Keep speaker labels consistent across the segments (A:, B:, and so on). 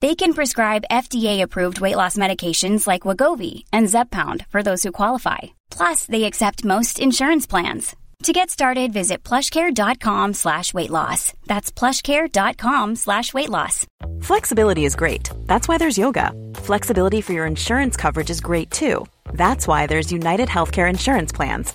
A: They can prescribe FDA-approved weight loss medications like Wagovi and Zepbound for those who qualify. Plus, they accept most insurance plans. To get started, visit plushcare.com slash weight loss. That's plushcare.com slash weight loss.
B: Flexibility is great. That's why there's yoga. Flexibility for your insurance coverage is great too. That's why there's United Healthcare Insurance Plans.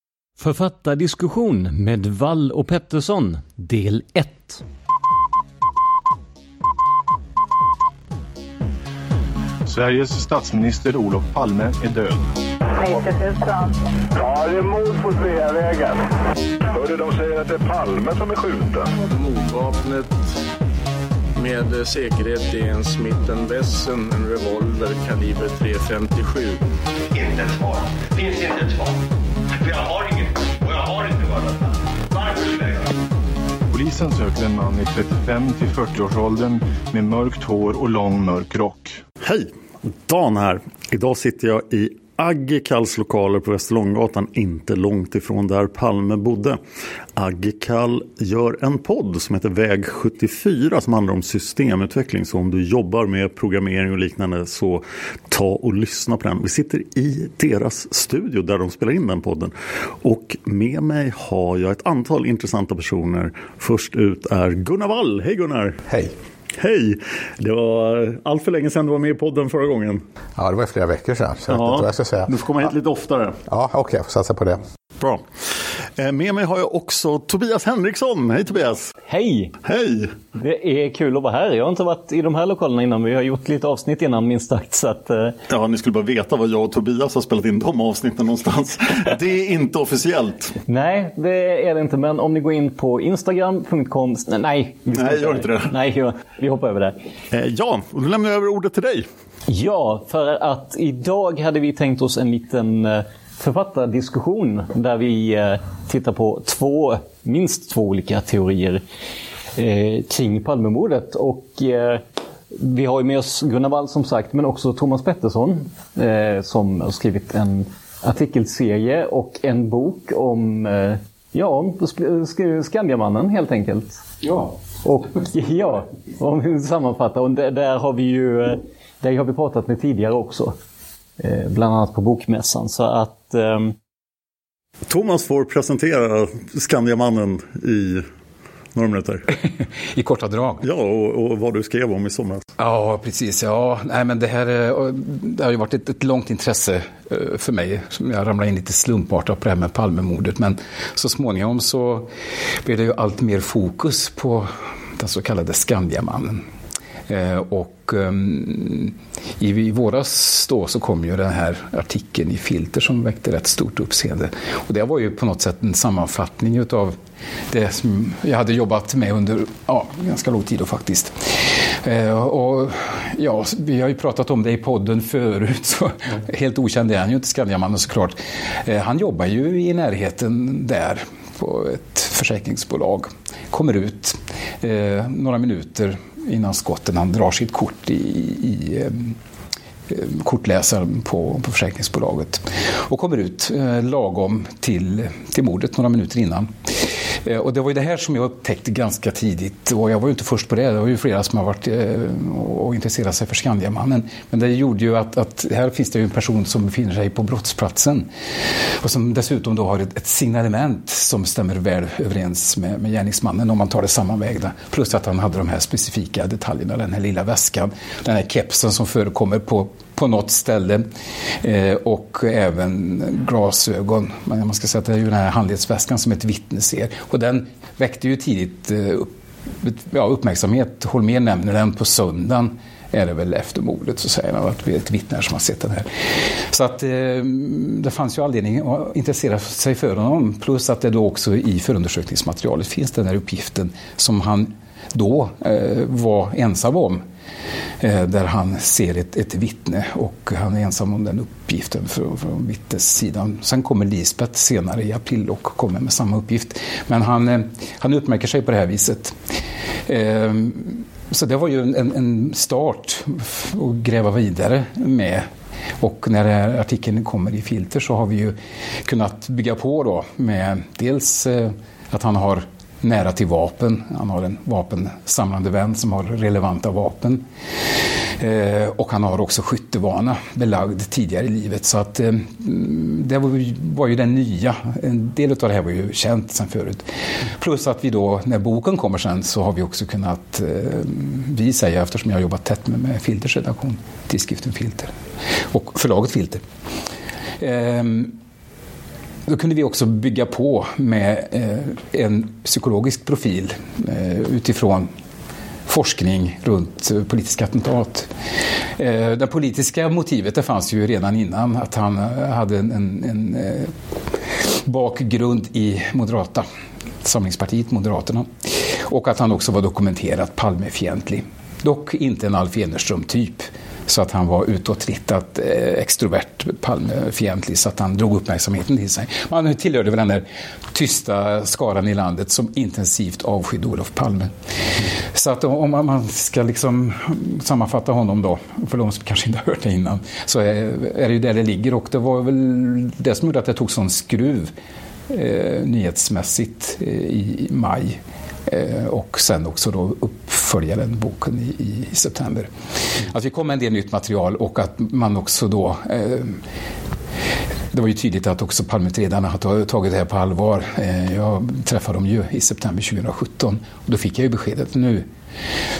C: Författardiskussion med Wall och Pettersson, del 1.
D: Sveriges statsminister Olof Palme är död.
E: 90 000.
F: Ja, det är mord på Sveavägen. Hörde de säger att det är Palme som är skjuten.
G: Mordvapnet med säkerhet är en Smith Wesson, en revolver kaliber .357.
H: Inte ett svar. Finns inte ett svar. För jag har inget. Och jag har inte varit Varför skulle jag
D: Polisen söker en man i 35 till 40-årsåldern med mörkt hår och lång mörk rock.
I: Hej! Dan här. Idag sitter jag i Aggikals lokaler på Västerlånggatan, inte långt ifrån där Palme bodde. Aggekall gör en podd som heter Väg 74 som handlar om systemutveckling. Så om du jobbar med programmering och liknande så ta och lyssna på den. Vi sitter i deras studio där de spelar in den podden. Och med mig har jag ett antal intressanta personer. Först ut är Gunnar Wall. Hej Gunnar!
J: Hej!
I: Hej! Det var allt för länge sedan du var med i podden förra gången.
J: Ja, det var flera veckor sedan. Så
I: ja,
J: jag vet inte vad jag ska säga.
I: Du får komma hit lite oftare.
J: Ja, okej, okay, jag får satsa på det.
I: Bra. Eh, med mig har jag också Tobias Henriksson. Hej Tobias!
K: Hej!
I: Hej!
K: Det är kul att vara här. Jag har inte varit i de här lokalerna innan. Vi har gjort lite avsnitt innan minst sagt. Så att, uh...
I: Ja, ni skulle bara veta var jag och Tobias har spelat in de avsnitten någonstans. det är inte officiellt.
K: Nej, det är det inte. Men om ni går in på instagram.com... Nej,
I: Nej gör inte det.
K: Nej, vi hoppar över det.
I: Eh, ja, och då lämnar jag över ordet till dig.
K: Ja, för att idag hade vi tänkt oss en liten författardiskussion där vi tittar på två, minst två olika teorier eh, kring Palmemordet. Och, eh, vi har ju med oss Gunnar Wall som sagt, men också Thomas Pettersson eh, som har skrivit en artikelserie och en bok om eh, Ja, Skandiamannen helt enkelt.
J: Ja.
K: Och ja, om vi sammanfattar. Och där, där har vi ju där har vi pratat med tidigare också. Eh, bland annat på Bokmässan. Så att... Um...
I: Thomas får presentera Skandiamannen i några minuter.
J: I korta drag.
I: Ja, och, och, vad du skrev om i somras.
J: Ja, precis. Ja, nej, men det här det har ju varit ett, ett långt intresse för mig. Jag ramlade in lite slumpartat på det här med Palmemordet. Men så småningom så blev det ju allt mer fokus på den så kallade Skandiamannen. Och um, i, våras då så kom ju den här artikeln i Filter som väckte rätt stort uppseende. Och det var ju på något sätt en sammanfattning utav det som jag hade jobbat med under ja, ganska lång tid då faktiskt. Eh, och ja, vi har ju pratat om det i podden förut, så mm. helt okänd är han ju inte, Skandiamannen såklart. Eh, han jobbar ju i närheten där på ett försäkringsbolag. Kommer ut eh, några minuter innan skotten. Han drar sitt kort i, i eh, kortläsaren på, på försäkringsbolaget och kommer ut eh, lagom till, till mordet några minuter innan. Eh, och det var ju det här som jag upptäckte ganska tidigt. Och jag var ju inte först på det. Det var ju flera som har varit eh, och intresserat sig för Skandiamannen. Men det gjorde ju att, att här finns det ju en person som befinner sig på brottsplatsen. Och som dessutom då har ett, ett signalement som stämmer väl överens med, med gärningsmannen om man tar det sammanvägda. Plus att han hade de här specifika detaljerna. Den här lilla väskan, den här kepsen som förekommer på på något ställe. Eh, och även glasögon. Man ska säga att det är ju den här handledsväskan som ett vittne ser. Och den väckte ju tidigt eh, upp, ja, uppmärksamhet. Holmér nämner den på söndagen är det väl efter mordet så säger han att vi är ett vittne som har sett den här. Så att eh, det fanns ju anledning att intressera sig för honom. Plus att det då också i förundersökningsmaterialet finns den här uppgiften som han då eh, var ensam om. Eh, där han ser ett, ett vittne och han är ensam om den uppgiften från, från vittnessidan. Sen kommer Lisbeth senare i april och kommer med samma uppgift. Men han, eh, han utmärker sig på det här viset. Eh, så det var ju en, en start att gräva vidare med och när artikeln kommer i Filter så har vi ju kunnat bygga på då med dels att han har nära till vapen. Han har en vapensamlande vän som har relevanta vapen. Eh, och han har också skyttevana belagd tidigare i livet. Så att eh, det var ju, var ju den nya. En del av det här var ju känt sedan förut. Plus att vi då, när boken kommer sen, så har vi också kunnat, eh, vi säger eftersom jag har jobbat tätt med, med Filters redaktion, tidskriften Filter och förlaget Filter. Ehm, då kunde vi också bygga på med eh, en psykologisk profil eh, utifrån forskning runt eh, politiska attentat. Det politiska motivet det fanns ju redan innan att han hade en, en, en bakgrund i Moderata samlingspartiet, Moderaterna. Och att han också var dokumenterat Palmefientlig. Dock inte en Alf Enerström-typ så att han var utåtriktat eh, extrovert, Palmefientlig, så att han drog uppmärksamheten till sig. Man tillhörde väl den där tysta skaran i landet som intensivt avskydde Olof Palme. Så att om man ska liksom sammanfatta honom då, för de som kanske inte har hört det innan, så är, är det ju där det ligger och det var väl det som gjorde att det tog sån skruv eh, nyhetsmässigt eh, i maj och sen också då uppföljaren, boken i, i september. Mm. Att vi kom med en del nytt material och att man också då eh, det var ju tydligt att också Palmeutredarna har tagit det här på allvar. Eh, jag träffade dem ju i september 2017 och då fick jag ju beskedet nu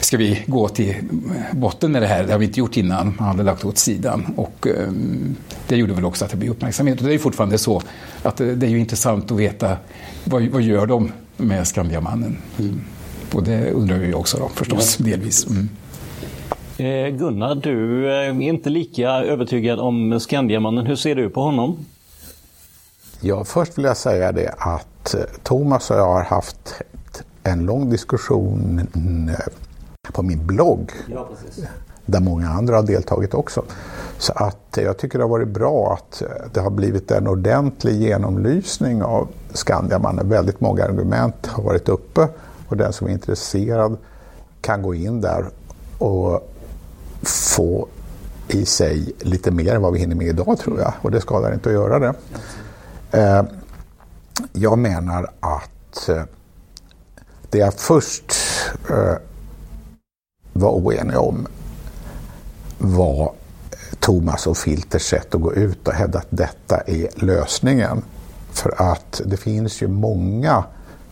J: ska vi gå till botten med det här. Det har vi inte gjort innan, man hade lagt åt sidan. Och det gjorde väl också att det blev uppmärksamhet. Och det är fortfarande så att det är ju intressant att veta vad, vad gör de med Skandiamannen. Mm. Och det undrar vi också då, förstås, ja. delvis. Mm.
K: Eh, Gunnar, du är inte lika övertygad om Skandiamannen. Hur ser du på honom?
E: Ja, först vill jag säga det att eh, Thomas och jag har haft en lång diskussion eh, på min blogg. Ja, där många andra har deltagit också. Så att jag tycker det har varit bra att det har blivit en ordentlig genomlysning av Skandiamannen. Väldigt många argument har varit uppe och den som är intresserad kan gå in där och få i sig lite mer än vad vi hinner med idag tror jag. Och det skadar inte att göra det. Eh, jag menar att eh, det jag först eh, var oeniga om var Thomas och Filters sätt att gå ut och hävda att detta är lösningen. För att det finns ju många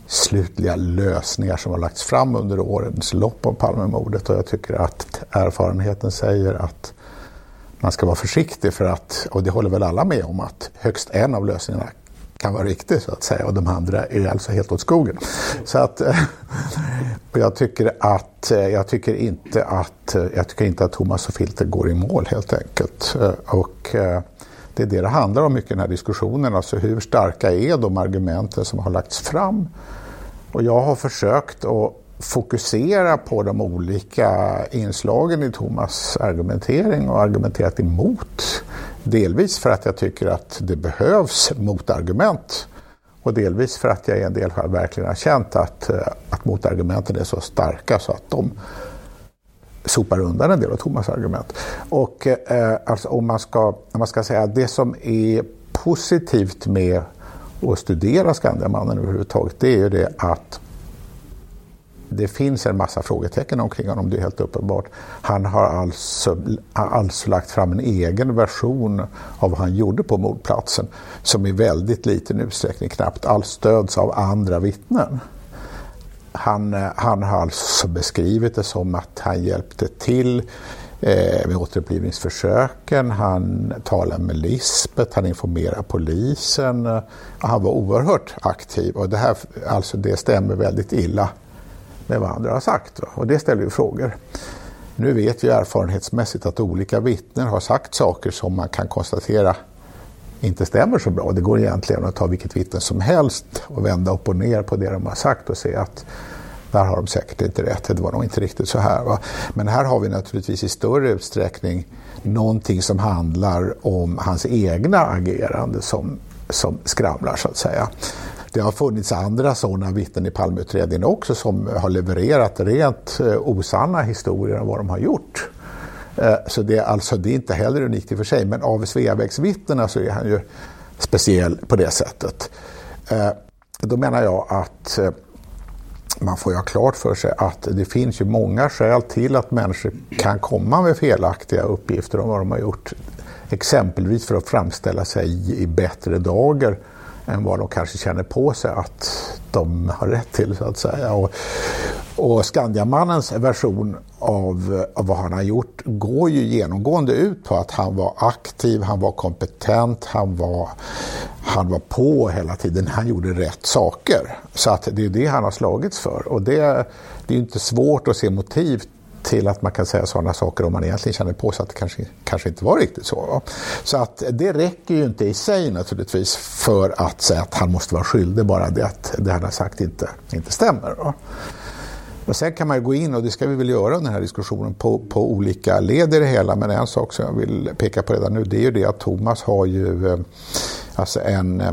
E: slutliga lösningar som har lagts fram under årens lopp av Palmemordet och jag tycker att erfarenheten säger att man ska vara försiktig för att, och det håller väl alla med om, att högst en av lösningarna kan vara riktig så att säga och de andra är alltså helt åt skogen. Så att, och jag tycker att jag tycker inte att jag tycker inte att Thomas och Filter går i mål helt enkelt. Och det är det det handlar om mycket i den här diskussionen, alltså hur starka är de argumenten som har lagts fram? Och jag har försökt att fokusera på de olika inslagen i Thomas argumentering och argumenterat emot Delvis för att jag tycker att det behövs motargument och delvis för att jag i en del fall verkligen har känt att, eh, att motargumenten är så starka så att de sopar undan en del av Thomas argument. Och eh, alltså, om, man ska, om man ska säga det som är positivt med att studera Skandiamannen överhuvudtaget det är ju det att det finns en massa frågetecken omkring honom, det är helt uppenbart. Han har alltså, alltså lagt fram en egen version av vad han gjorde på mordplatsen som i väldigt liten utsträckning knappt alls stöds av andra vittnen. Han, eh, han har alltså beskrivit det som att han hjälpte till eh, med återupplivningsförsöken. Han talade med Lisbeth, han informerade polisen. Eh, han var oerhört aktiv och det, här, alltså det stämmer väldigt illa med vad andra har sagt. Och det ställer ju frågor. Nu vet vi erfarenhetsmässigt att olika vittnen har sagt saker som man kan konstatera inte stämmer så bra. Det går egentligen att ta vilket vittne som helst och vända upp och ner på det de har sagt och se att där har de säkert inte rätt, det var nog inte riktigt så här. Va? Men här har vi naturligtvis i större utsträckning någonting som handlar om hans egna agerande som, som skramlar så att säga. Det har funnits andra sådana vittnen i Palmeutredningen också som har levererat rent eh, osanna historier om vad de har gjort. Eh, så det är, alltså, det är inte heller unikt i och för sig, men av Sveavägsvittnena så är han ju speciell på det sättet. Eh, då menar jag att man får ju ha klart för sig att det finns ju många skäl till att människor kan komma med felaktiga uppgifter om vad de har gjort. Exempelvis för att framställa sig i bättre dagar än vad de kanske känner på sig att de har rätt till så att säga. Och, och Skandiamannens version av, av vad han har gjort går ju genomgående ut på att han var aktiv, han var kompetent, han var, han var på hela tiden, han gjorde rätt saker. Så att det är det han har slagits för. Och det, det är inte svårt att se motiv till att man kan säga sådana saker om man egentligen känner på sig att det kanske, kanske inte var riktigt så. Va? Så att det räcker ju inte i sig naturligtvis för att säga att han måste vara skyldig bara det att det han har sagt inte, inte stämmer. Va? Och sen kan man ju gå in, och det ska vi väl göra under den här diskussionen, på, på olika led i det hela. Men en sak som jag vill peka på redan nu, det är ju det att Thomas har ju eh, alltså en eh,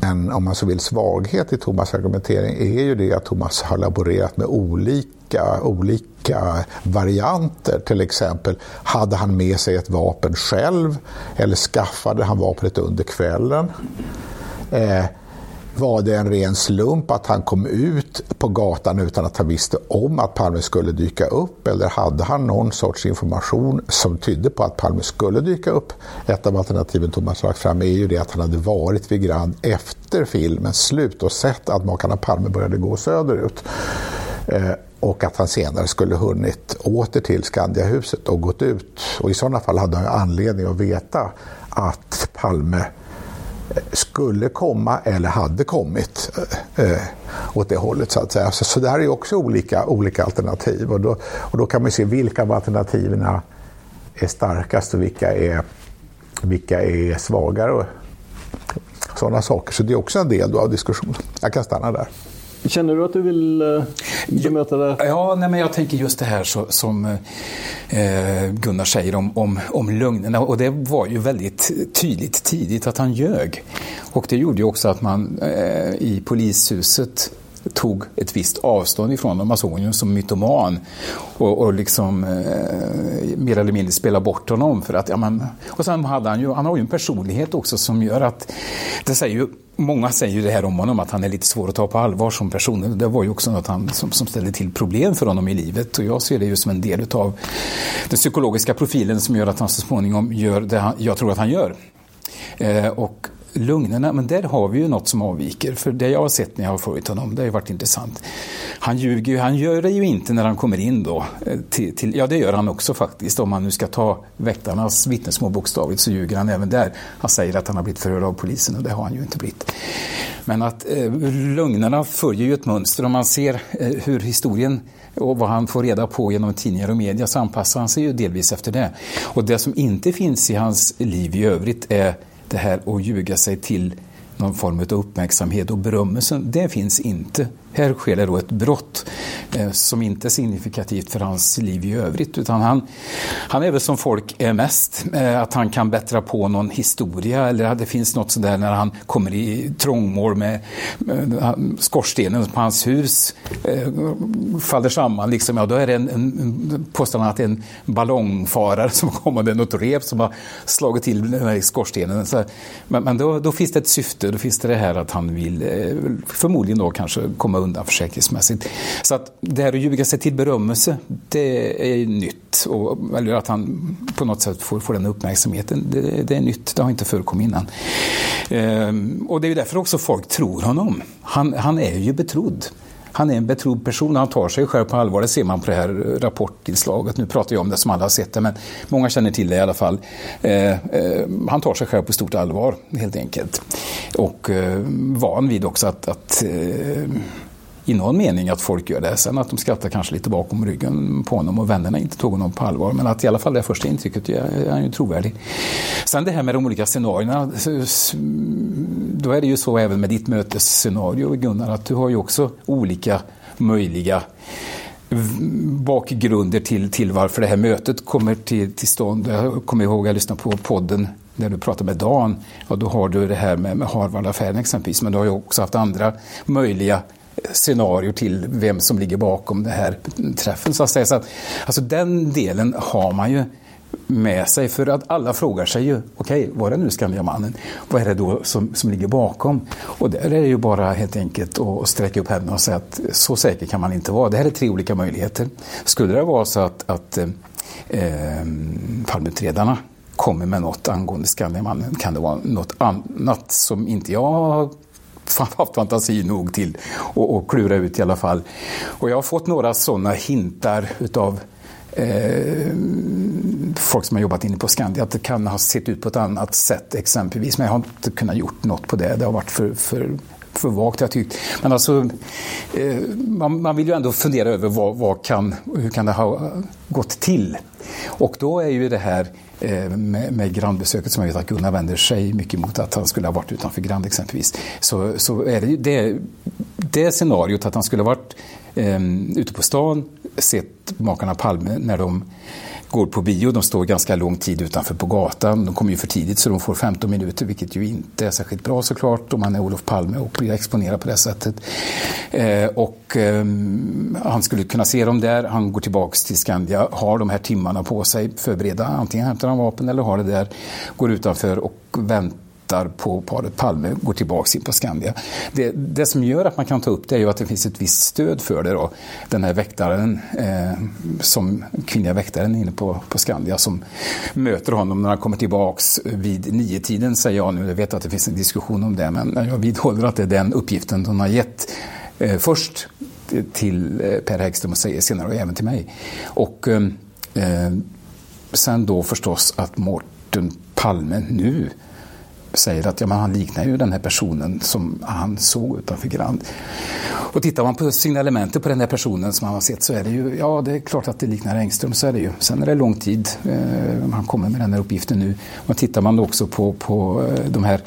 E: en, om man så vill, svaghet i Thomas argumentering är ju det att Thomas har laborerat med olika, olika varianter. Till exempel, hade han med sig ett vapen själv eller skaffade han vapnet under kvällen? Eh, var det en ren slump att han kom ut på gatan utan att han visste om att Palme skulle dyka upp? Eller hade han någon sorts information som tydde på att Palme skulle dyka upp? Ett av alternativen Thomas lagt fram är ju det att han hade varit vid Grand efter filmens slut och sett att makarna Palme började gå söderut. Eh, och att han senare skulle hunnit åter till Skandiahuset och gått ut. Och i sådana fall hade han anledning att veta att Palme skulle komma eller hade kommit eh, eh, åt det hållet så att säga. Så, så där är också olika, olika alternativ och då, och då kan man se vilka av alternativen är starkast och vilka är, vilka är svagare och sådana saker. Så det är också en del av diskussionen. Jag kan stanna där.
K: Känner du att du vill eh, bemöta det?
J: Ja, nej, men jag tänker just det här så, som eh, Gunnar säger om, om, om lögnerna. Och det var ju väldigt tydligt tidigt att han ljög. Och det gjorde ju också att man eh, i polishuset tog ett visst avstånd ifrån honom. Man såg alltså honom som mytoman och, och liksom eh, mer eller mindre spela bort honom. För att, ja, men, och sen hade han ju, han har ju en personlighet också som gör att, det säger ju, många säger ju det här om honom, att han är lite svår att ta på allvar som person. Det var ju också något han, som, som ställde till problem för honom i livet och jag ser det ju som en del av den psykologiska profilen som gör att han så småningom gör det han, jag tror att han gör. Eh, och Lugnerna, men där har vi ju något som avviker. För det jag har sett när jag har följt honom, det har ju varit intressant. Han ljuger ju, han gör det ju inte när han kommer in då. Eh, till, till, ja, det gör han också faktiskt. Om man nu ska ta väktarnas vittnesmål bokstavligt så ljuger han även där. Han säger att han har blivit förhörd av polisen och det har han ju inte blivit. Men att eh, lögnerna följer ju ett mönster. Om man ser eh, hur historien och vad han får reda på genom tidningar och media så anpassar han sig ju delvis efter det. Och det som inte finns i hans liv i övrigt är det här att ljuga sig till någon form av uppmärksamhet och berömmelse, det finns inte. Här sker det då ett brott. eh, som inte är signifikativt för hans liv i övrigt. Utan han, han är väl som folk är mest, eh, att han kan bättra på någon historia eller att det finns något sådär när han kommer i trångmål med, med eh, skorstenen på hans hus eh, faller samman. Liksom, ja, då är det en, en, påstår han att det är en ballongfarare som kommer med något rep som har slagit till den här skorstenen. Så, men, men då, då, finns det ett syfte, då finns det det här att han vill eh, förmodligen då kanske komma undan försäkringsmässigt. Så att det här att ljuga sig till berömmelse, det är nytt. Och, eller att han på något sätt får, får den uppmärksamheten, det, det är nytt. Det har inte förekommit innan. Ehm, och det är därför också folk tror honom. Han, han är ju betrodd. Han är en betrodd person, han tar sig själv på allvar. Det ser man på det här rapportinslaget. Nu pratar jag om det som alla har sett det, men många känner till det i alla fall. Eh, eh, han tar sig själv på stort allvar, helt enkelt. Och eh, van vid också att, att eh, i någon mening att folk gör det. Sen att de skrattar kanske lite bakom ryggen på honom och vännerna inte tog honom på allvar. Men att i alla fall det första intrycket är han ju trovärdig. Sen det här med de olika scenarierna. Då är det ju så även med ditt mötesscenario Gunnar att du har ju också olika möjliga bakgrunder till, till varför det här mötet kommer till, till stånd. Jag kommer ihåg att jag lyssnade på podden där du pratade med Dan. ja, då har du det här med, med Harvard-affären exempelvis. Men du har ju också haft andra möjliga scenario till vem som ligger bakom den här träffen. Så att säga. Så att, alltså den delen har man ju med sig för att alla frågar sig ju, okej, okay, var det nu Skandiamannen? Vad är det då som, som ligger bakom? Och där är det ju bara helt enkelt att sträcka upp händerna och säga att så säker kan man inte vara. Det här är tre olika möjligheter. Skulle det vara så att, att eh, eh Palmeutredarna kommer med något angående Skandiamannen kan det vara något annat som inte jag har haft fantasi nog till att klura ut i alla fall. Och jag har fått några sådana hintar utav eh, folk som har jobbat inne på Skandia att det kan ha sett ut på ett annat sätt exempelvis. Men jag har inte kunnat gjort något på det. Det har varit för, för för vagt jag tyckt. Men alltså, eh, man, man, vill ju ändå fundera över vad, vad, kan, hur kan det ha gått till? Och då är ju det här eh, med, med grannbesöket som jag vet att Gunnar vänder sig mycket mot att han skulle ha varit utanför Grand exempelvis. Så, så är det, det, det scenariot att han skulle ha varit eh, ute på stan, sett makarna Palme när de går på bio. De står ganska lång tid utanför på gatan. De kommer ju för tidigt så de får 15 minuter, vilket ju inte är särskilt bra såklart om man är Olof Palme och blir exponerad på det sättet. Eh, och eh, han skulle kunna se dem där. Han går tillbaks till Skandia, har de här timmarna på sig, förbereda. Antingen hämtar han vapen eller har det där, går utanför och väntar tittar på paret Palme går tillbaka in på Skandia. Det, det, som gör att man kan ta upp det är ju att det finns ett visst stöd för det. Då. Den här väktaren, eh, som kvinnliga väktaren inne på, på Skandia som möter honom när han kommer tillbaks vid niotiden, säger jag nu. Jag vet att det finns en diskussion om det men jag vidhåller att det är den uppgiften hon har gett eh, först till eh, Per Häggström och säger senare och även till mig. Och eh, eh sen då förstås att Mårten Palme nu säger att ja, men han liknar ju den här personen som han såg utanför Grand. Och tittar man på signalementet på den här personen som han har sett så är det ju, ja det är klart att det liknar Engström, så är det ju. Sen är det lång tid eh, han kommer med den här uppgiften nu. Och tittar man också på, på eh, de här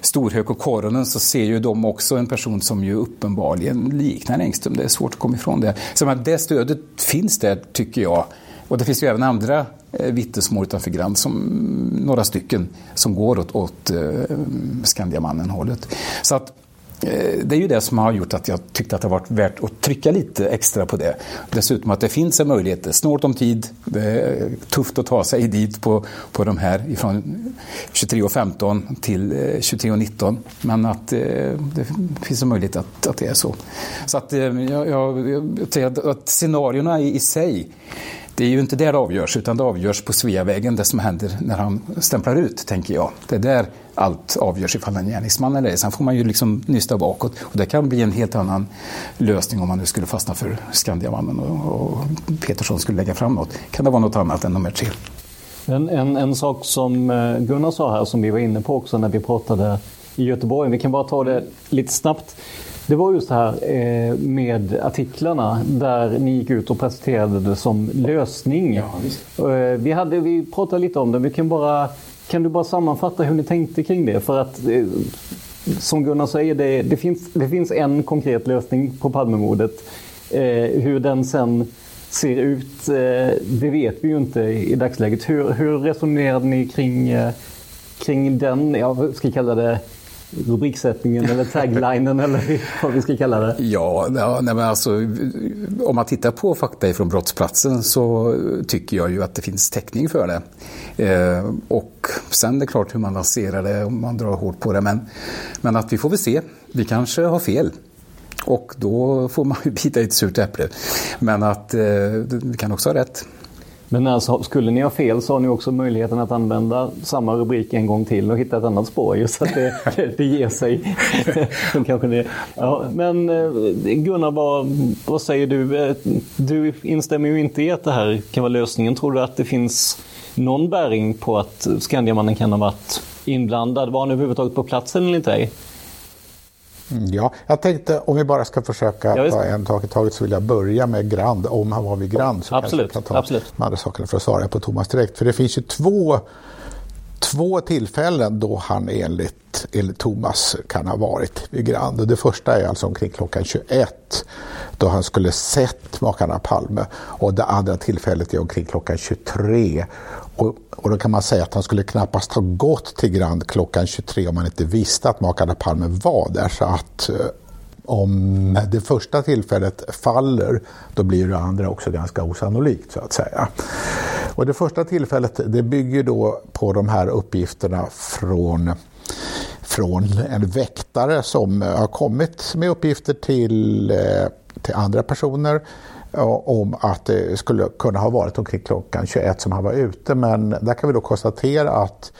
J: Storhök och Koronen så ser ju de också en person som ju uppenbarligen liknar Engström. Det är svårt att komma ifrån det. Så det stödet finns där tycker jag. Och det finns ju även andra Eh, vittnesmål utanför Grand, som, några stycken, som går åt, åt eh, Skandiamannen-hållet. Så att, eh, det är ju det som har gjort att jag tyckte att det har varit värt att trycka lite extra på det. Dessutom att det finns en möjlighet, det är snålt om tid, det är tufft att ta sig dit på, på de här ifrån 23.15 till 23.19. Men att det finns en möjlighet att, att det är så. Så att jag, jag, att scenarierna i, i sig det är ju inte där det avgörs, utan det avgörs på Sveavägen, det som händer när han stämplar ut, tänker jag. Det är där allt avgörs ifall han är gärningsman eller ej. Sen får man ju liksom nysta bakåt. Och det kan bli en helt annan lösning om man nu skulle fastna för Skandiamannen och, och Petersson skulle lägga fram något. Kan det vara något annat än nummer tre?
K: En, en, en sak som eh, Gunnar sa här, som vi var inne på också när vi pratade i Göteborg. Vi kan bara ta det lite snabbt. Det var just det här eh, med artiklarna där ni gick ut och presenterade det som lösning. Ja, eh, vi, hade, vi pratade lite om det. Vi kan, bara, kan du bara sammanfatta hur ni tänkte kring det? För att eh, som Gunnar säger, det, det, finns, det finns en konkret lösning på Palmemordet. Hur den sen ser ut, det vet vi ju inte i dagsläget. Hur, hur resonerade ni kring, kring den, ja, vad ska jag kalla det, rubriksättningen eller taglinen eller vad vi ska kalla det?
J: Ja, ja nej, men alltså, om man tittar på fakta ifrån brottsplatsen så tycker jag ju att det finns täckning för det. Eh, och sen är det klart hur man lanserar det, om man drar hårt på det. Men, men att vi får väl se, vi kanske har fel. Och då får man ju bita i ett surt äpple. Men att eh, vi kan också ha rätt.
K: Men alltså, skulle ni ha fel så har ni också möjligheten att använda samma rubrik en gång till och hitta ett annat spår just så att det, det ger sig. Kanske det. Ja, men eh, Gunnar, vad, vad säger du? Eh, du instämmer ju inte i att det här kan vara lösningen. Tror du att det finns någon bäring på att Skandiamannen kan ha varit inblandad? Var han överhuvudtaget på platsen eller inte?
E: Ja, jag tänkte om vi bara ska försöka ja, ta en sak i taget så vill jag börja med Grand. Om han var vid Grand så
K: absolut,
E: kanske jag kan ta
K: absolut.
E: de andra sakerna för att svara på Thomas direkt. För det finns ju två, två tillfällen då han enligt, enligt Thomas kan ha varit vid Grand. Det första är alltså omkring klockan 21 då han skulle sett makarna Palme och det andra tillfället är omkring klockan 23 och, och, då kan man säga att han skulle knappast ha gått till Grand klockan 23 om han inte visste att makarna Palme var där. Så att eh, om det första tillfället faller, då blir det andra också ganska osannolikt så att säga. Och det första tillfället det bygger då på de här uppgifterna från från en väktare som har kommit med uppgifter till, eh, till andra personer om att det skulle kunna ha varit omkring klockan 21 som han var ute. Men där kan vi då konstatera att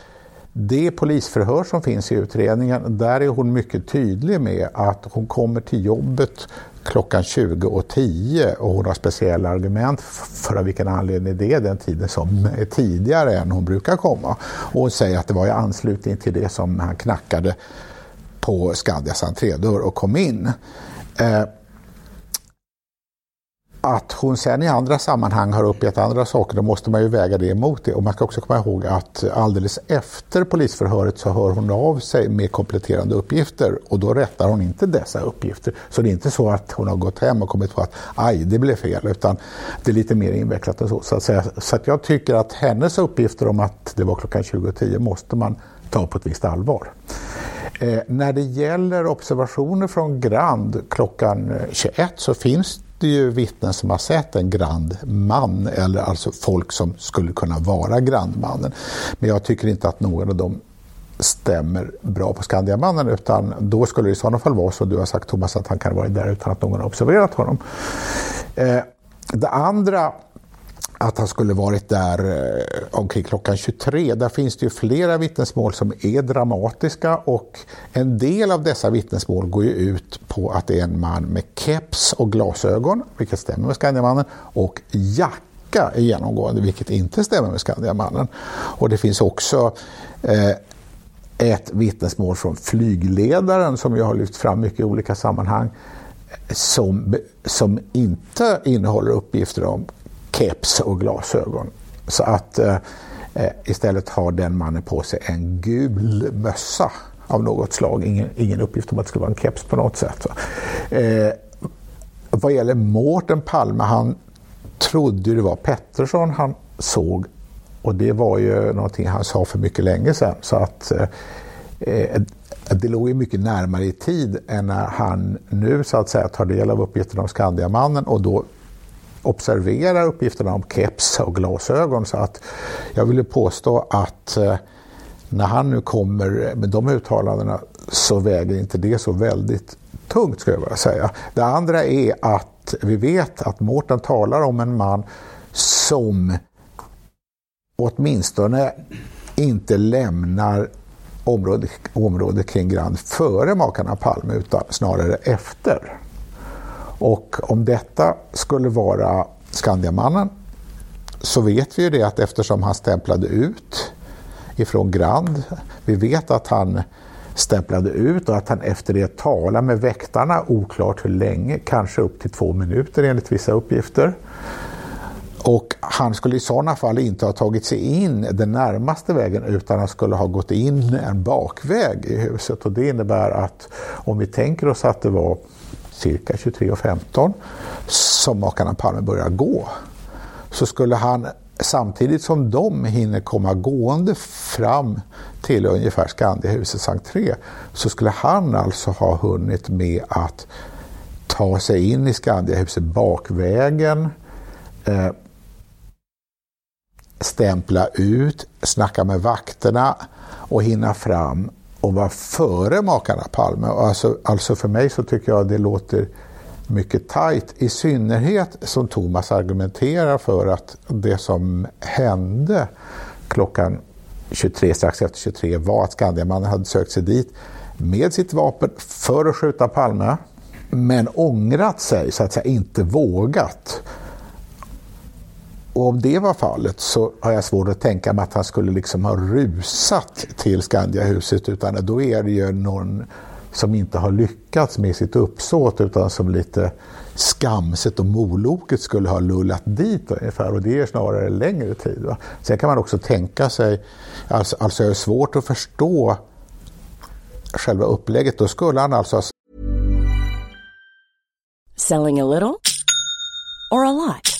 E: det polisförhör som finns i utredningen, där är hon mycket tydlig med att hon kommer till jobbet klockan 20.10 och hon har speciella argument för av vilken anledning det är den tiden som är tidigare än hon brukar komma. Och hon säger att det var i anslutning till det som han knackade på Skandias entrédörr och kom in. Eh, att hon sen i andra sammanhang har uppgett andra saker, då måste man ju väga det emot det. Och man ska också komma ihåg att alldeles efter polisförhöret så hör hon av sig med kompletterande uppgifter och då rättar hon inte dessa uppgifter. Så det är inte så att hon har gått hem och kommit på att aj, det blev fel, utan det är lite mer invecklat än så. Så att, säga. Så att jag tycker att hennes uppgifter om att det var klockan 20.10 måste man ta på ett visst allvar. Eh, när det gäller observationer från Grand klockan 21 så finns det ju vittnen som har sett en grandman, eller alltså folk som skulle kunna vara grandmannen. Men jag tycker inte att någon av dem stämmer bra på Skandiamannen utan då skulle det i sådana fall vara så, du har sagt Thomas, att han kan vara där utan att någon har observerat honom. Eh, det andra att han skulle varit där eh, omkring klockan 23. Där finns det ju flera vittnesmål som är dramatiska och en del av dessa vittnesmål går ju ut på att det är en man med keps och glasögon, vilket stämmer med Skandiamannen, och jacka är genomgående, vilket inte stämmer med Skandiamannen. Och det finns också eh, ett vittnesmål från flygledaren som jag har lyft fram mycket i olika sammanhang som, som inte innehåller uppgifter om keps och glasögon. Så att eh, eh, istället har den mannen på sig en gul mössa av något slag. Ingen, ingen uppgift om att det skulle vara en keps på något sätt. Eh, vad gäller Mårten Palme, han trodde det var Pettersson han såg och det var ju någonting han sa för mycket länge sedan. Så att eh, eh det låg ju mycket närmare i tid än när han nu så att säga tar del av uppgifterna om Skandiamannen och då observerar uppgifterna om keps och glasögon. Så att jag vill påstå att eh, när han nu kommer med de uttalandena så väger inte det så väldigt tungt skulle jag vilja säga. Det andra är att vi vet att Mårten talar om en man som åtminstone inte lämnar området, området kring Grand före makarna Palme utan snarare efter. Och om detta skulle vara Skandiamannen så vet vi ju det att eftersom han stämplade ut ifrån Grand, vi vet att han stämplade ut och att han efter det talade med väktarna, oklart hur länge, kanske upp till två minuter enligt vissa uppgifter. Och han skulle i sådana fall inte ha tagit sig in den närmaste vägen utan han skulle ha gått in en bakväg i huset och det innebär att om vi tänker oss att det var cirka 23.15 som makarna Palme börjar gå så skulle han samtidigt som de hinner komma gående fram till ungefär Skandiahusets entré så skulle han alltså ha hunnit med att ta sig in i Skandiahuset bakvägen, eh, stämpla ut, snacka med vakterna och hinna fram och var före makarna Palme. Alltså, alltså för mig så tycker jag det låter mycket tajt. I synnerhet som Thomas argumenterar för att det som hände klockan 23, strax efter 23 var att Skandiamannen hade sökt sig dit med sitt vapen för att skjuta Palme men ångrat sig, så att säga inte vågat. Och om det var fallet så har jag svårt att tänka mig att han skulle liksom ha rusat till Skandiahuset utan då är det ju någon som inte har lyckats med sitt uppsåt utan som lite skamset och moloket skulle ha lullat dit ungefär och det är snarare längre tid. Va? Sen kan man också tänka sig, alltså, alltså det är svårt att förstå själva upplägget, då skulle han alltså
L: Selling a little or a lot?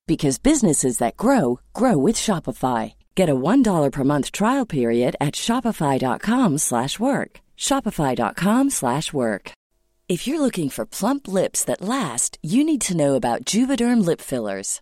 L: because businesses that grow grow with Shopify. Get a $1 per month trial period at Shopify.com slash work. Shopify.com slash work. If you're looking for plump lips that last, you need to know about Juvederm lip fillers.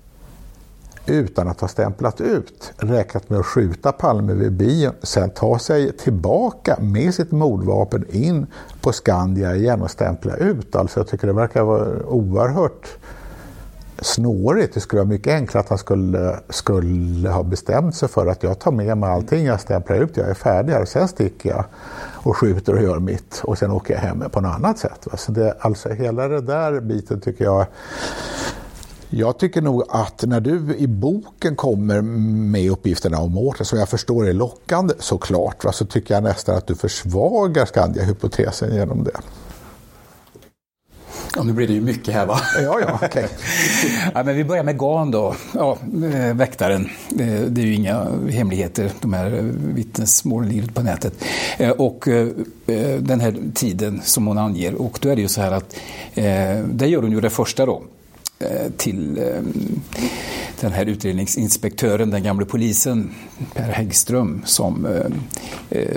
E: utan att ha stämplat ut, räknat med att skjuta Palme vid bion, sen ta sig tillbaka med sitt mordvapen in på Skandia igen och stämpla ut. Alltså jag tycker det verkar vara oerhört snårigt. Det skulle vara mycket enklare att han skulle, skulle ha bestämt sig för att jag tar med mig allting, jag stämplar ut, jag är färdig här, sen sticker jag och skjuter och gör mitt och sen åker jag hem på något annat sätt. Så det, alltså hela det där biten tycker jag jag tycker nog att när du i boken kommer med uppgifterna om Mårten, som jag förstår är lockande såklart, va, så tycker jag nästan att du försvagar Skandia-hypotesen genom det.
J: Ja, nu blir det ju mycket här va?
E: Ja, ja. Okay.
J: ja, men vi börjar med GAN då, ja, eh, väktaren. Eh, det är ju inga hemligheter, de här vittnesmålen livet på nätet. Eh, och den här tiden som hon anger, och då är det ju så här att, där gör hon ju det första då, Eh, till eh, den här utredningsinspektören, den gamle polisen Per Häggström, som eh,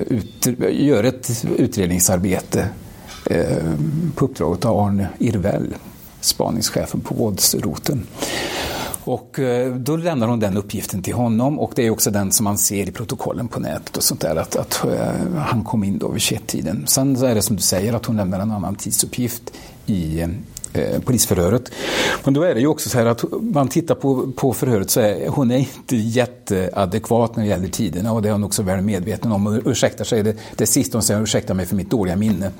J: gör ett utredningsarbete på uppdrag av Arne Irvell, spaningschefen på våldsroten. Och då lämnar hon den uppgiften till honom och det är också den som man ser i protokollen på nätet och sånt där att, att han kom in då vid 21-tiden. Sen är det som du säger att hon lämnar en annan tidsuppgift i eh, polisförhöret. Men då är det ju också så här att man tittar på, på förhöret så är hon är inte jätteadekvat när det gäller tiderna och det är hon också väl medveten om och ursäktar sig. Det, det sista hon säger, ursäkta mig för mitt dåliga minne.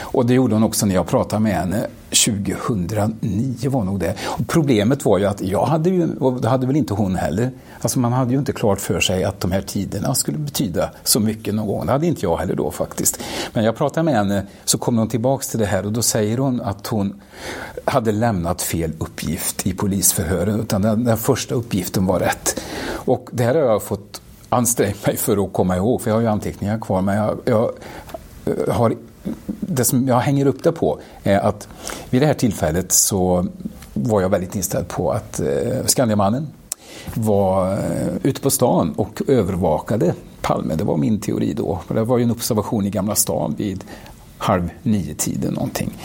J: Och det gjorde hon också när jag pratade med henne 2009 var nog det. Och problemet var ju att jag hade ju, och det hade väl inte hon heller, alltså man hade ju inte klart för sig att de här tiderna skulle betyda så mycket någon gång. Det hade inte jag heller då faktiskt. Men jag pratade med henne så kom hon tillbaks till det här och då säger hon att hon hade lämnat fel uppgift i polisförhören utan den, den första uppgiften var rätt. Och det här har jag fått anstränga mig för att komma ihåg, för jag har ju anteckningar kvar, men jag, jag eh, har det som jag hänger upp det på är att vid det här tillfället så var jag väldigt inställd på att eh, Skandiamannen var eh, ute på stan och övervakade Palme. Det var min teori då. Det var ju en observation i Gamla stan vid halv nio-tiden någonting.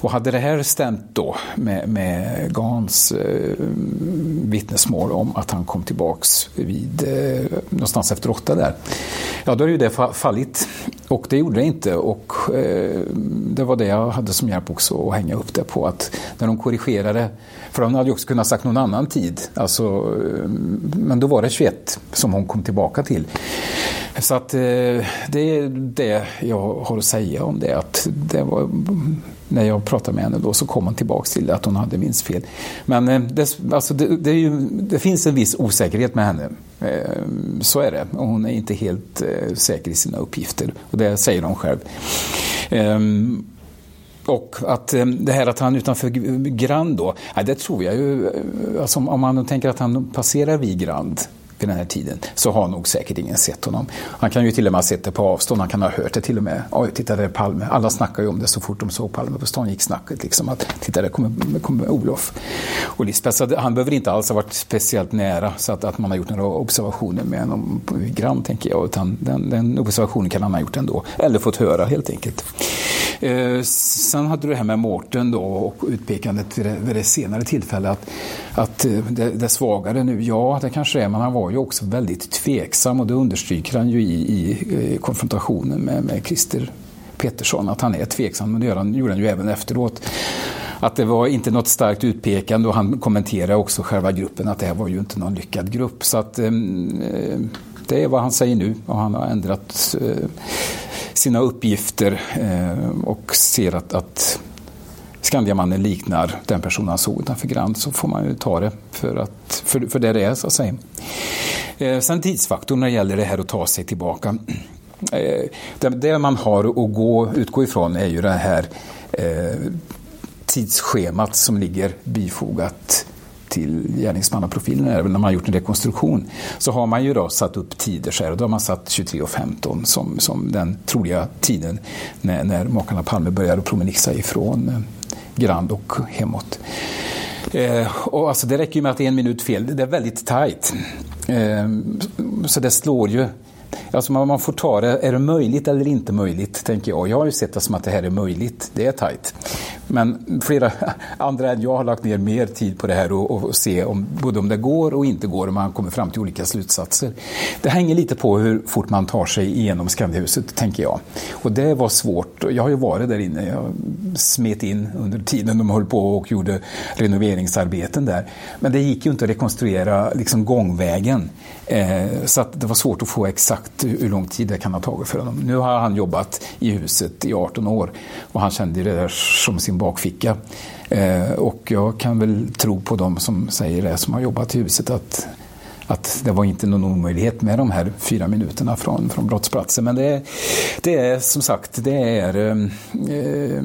J: Och hade det här stämt då med, med Gans eh, vittnesmål om att han kom tillbaks vid eh, någonstans efter åtta där, ja då är ju det fallit. Och det gjorde det inte och eh, det var det jag hade som hjälp också att hänga upp det på att när de korrigerade, för de hade ju också kunnat sagt någon annan tid, alltså, eh, men då var det 21 som hon kom tillbaka till. Så att eh, det är det jag har att säga om det. Att det var, när jag pratade med henne då så kom hon tillbaka till att hon hade minst fel. Men eh, det, alltså det, det, ju, det, finns en viss osäkerhet med henne. Eh, så är det. Hon är inte helt eh, säker i sina uppgifter. Och det säger hon själv. Ehm, och att det här att han utanför Grand då, det tror jag ju, alltså om man tänker att han passerar vid Grand vid den här tiden så har nog säkert ingen sett honom. Han kan ju till och med ha sett det på avstånd, han kan ha hört det till och med. Oj, titta där är Palme. Alla snackar ju om det så fort de såg Palme på stan gick snacket liksom att titta där kommer, kommer Olof och Lisbeth. Så han behöver inte alls ha varit speciellt nära så att, att man har gjort några observationer med honom grann tänker jag. Utan den, den observationen kan han ha gjort ändå. Eller fått höra helt enkelt. Eh, sen hade du det här med Mårten då och utpekandet vid det, vid det senare tillfället att, att eh, det, det svagare nu, ja det kanske är, men han var var ju också väldigt tveksam och det understryker han ju i, i eh, konfrontationen med, med Christer Pettersson, att han är tveksam, men det han, gjorde han ju även efteråt att det var inte något starkt utpekande och han kommenterade också själva gruppen att det här var ju inte någon lyckad grupp. Så att ehm, eh, det är vad han säger nu och han har ändrat eh, sina uppgifter eh, och ser att, att Skandiamannen liknar den person han såg utanför Grand så får man ju ta det för, att, för, för det det är så att säga. Eh, sen tidsfaktorn när det gäller det här att ta sig tillbaka. Eh, det, det, man har att gå, utgå ifrån är ju det här eh, tidsschemat som ligger bifogat till gärningsmannaprofilen när man har gjort en rekonstruktion så har man ju då satt upp tider så här, och då har man satt 23.15 som, som den troliga tiden när, när makarna Palme började promenixa ifrån eh, Grand och hemåt. Eh, och alltså det räcker ju med att det är en minut fel, det är väldigt tajt. Eh, så det slår ju Alltså man, man får ta det, är det möjligt eller inte möjligt, tänker jag. Jag har ju sett det som att det här är möjligt, det är tajt. Men flera andra än jag har lagt ner mer tid på det här och, och se om, både om det går och inte går och man kommer fram till olika slutsatser. Det hänger lite på hur fort man tar sig igenom Skandiahuset, tänker jag. Och det var svårt. Jag har ju varit där inne. Jag smet in under tiden de höll på och gjorde renoveringsarbeten där. Men det gick ju inte att rekonstruera liksom gångvägen. Eh, så att det var svårt att få exakt hur lång tid det kan ha tagit för honom. Nu har han jobbat i huset i 18 år och han kände det där som sin bakficka. Eh, och jag kan väl tro på dem som säger det, som har jobbat i huset, att, att det var inte någon omöjlighet med de här fyra minuterna från, från brottsplatsen. Men det, det är som sagt, det är eh,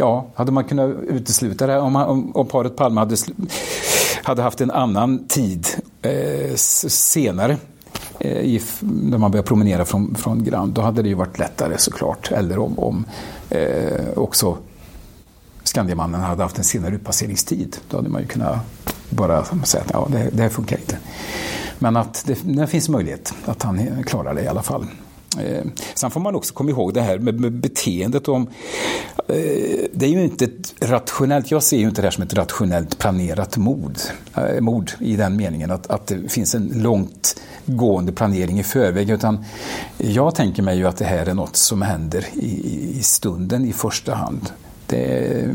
J: Ja, hade man kunnat utesluta det om, om, om paret Palme hade, hade haft en annan tid eh, senare eh, i, när man börjar promenera från, från Grand, då hade det ju varit lättare såklart. Eller om, om eh, också Skandiamannen hade haft en senare utpasseringstid. Då hade man ju kunnat bara säga att ja, det, det här funkar inte. Men att det, det finns möjlighet att han klarar det i alla fall. Eh, sen får man också komma ihåg det här med, med beteendet. Om, eh, det är ju inte ett rationellt, jag ser ju inte det här som ett rationellt planerat mord, eh, mord i den meningen att, att det finns en långt gående planering i förväg. Utan jag tänker mig ju att det här är något som händer i, i stunden i första hand. Det, eh,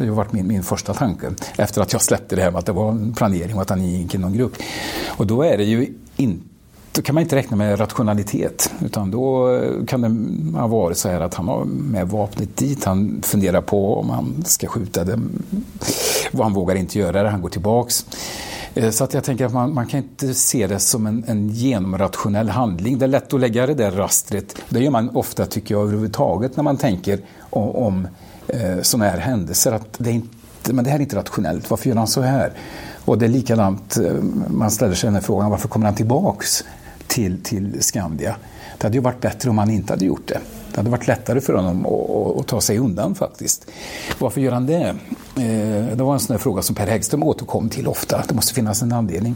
J: det har varit min, min första tanke efter att jag släppte det här med att det var en planering och att han gick i någon grupp. Och då är det ju inte då kan man inte räkna med rationalitet. Utan då eh, kan det ha varit så här att han har med vapnet dit. Han funderar på om han ska skjuta det. Han vågar inte göra det, han går tillbaks. Eh, så att jag tänker att man, man kan inte se det som en, en genomrationell handling. Det är lätt att lägga det där rastret. Det gör man ofta, tycker jag, överhuvudtaget när man tänker om, om eh, sådana här händelser. Att det, är inte, men det här är inte rationellt, varför gör han så här? Och det är likadant, eh, man ställer sig den här frågan, varför kommer han tillbaks till, till Skandia? Det hade ju varit bättre om han inte hade gjort det. Det hade varit lättare för honom att, att ta sig undan faktiskt. Varför gör han det? Eh, det var en sån fråga som Per Häggström återkom till ofta. Det måste finnas en anledning.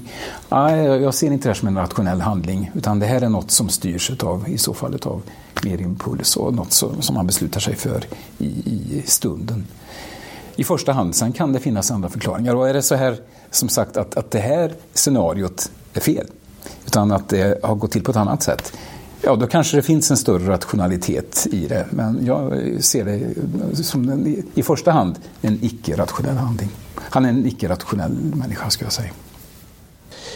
J: Nej, jag ser inte det här som en rationell handling. Utan det här är något som styrs av, i så fall av mer impuls och något som man beslutar sig för i, i stunden. I första hand, sen kan det finnas andra förklaringar. Och är det så här, som sagt, att, att det här scenariot är fel, utan att det har gått till på ett annat sätt, Ja, då kanske det finns en större rationalitet i det. Men jag ser det som en, i första hand en icke-rationell handling. Han är en icke-rationell människa, skulle jag säga.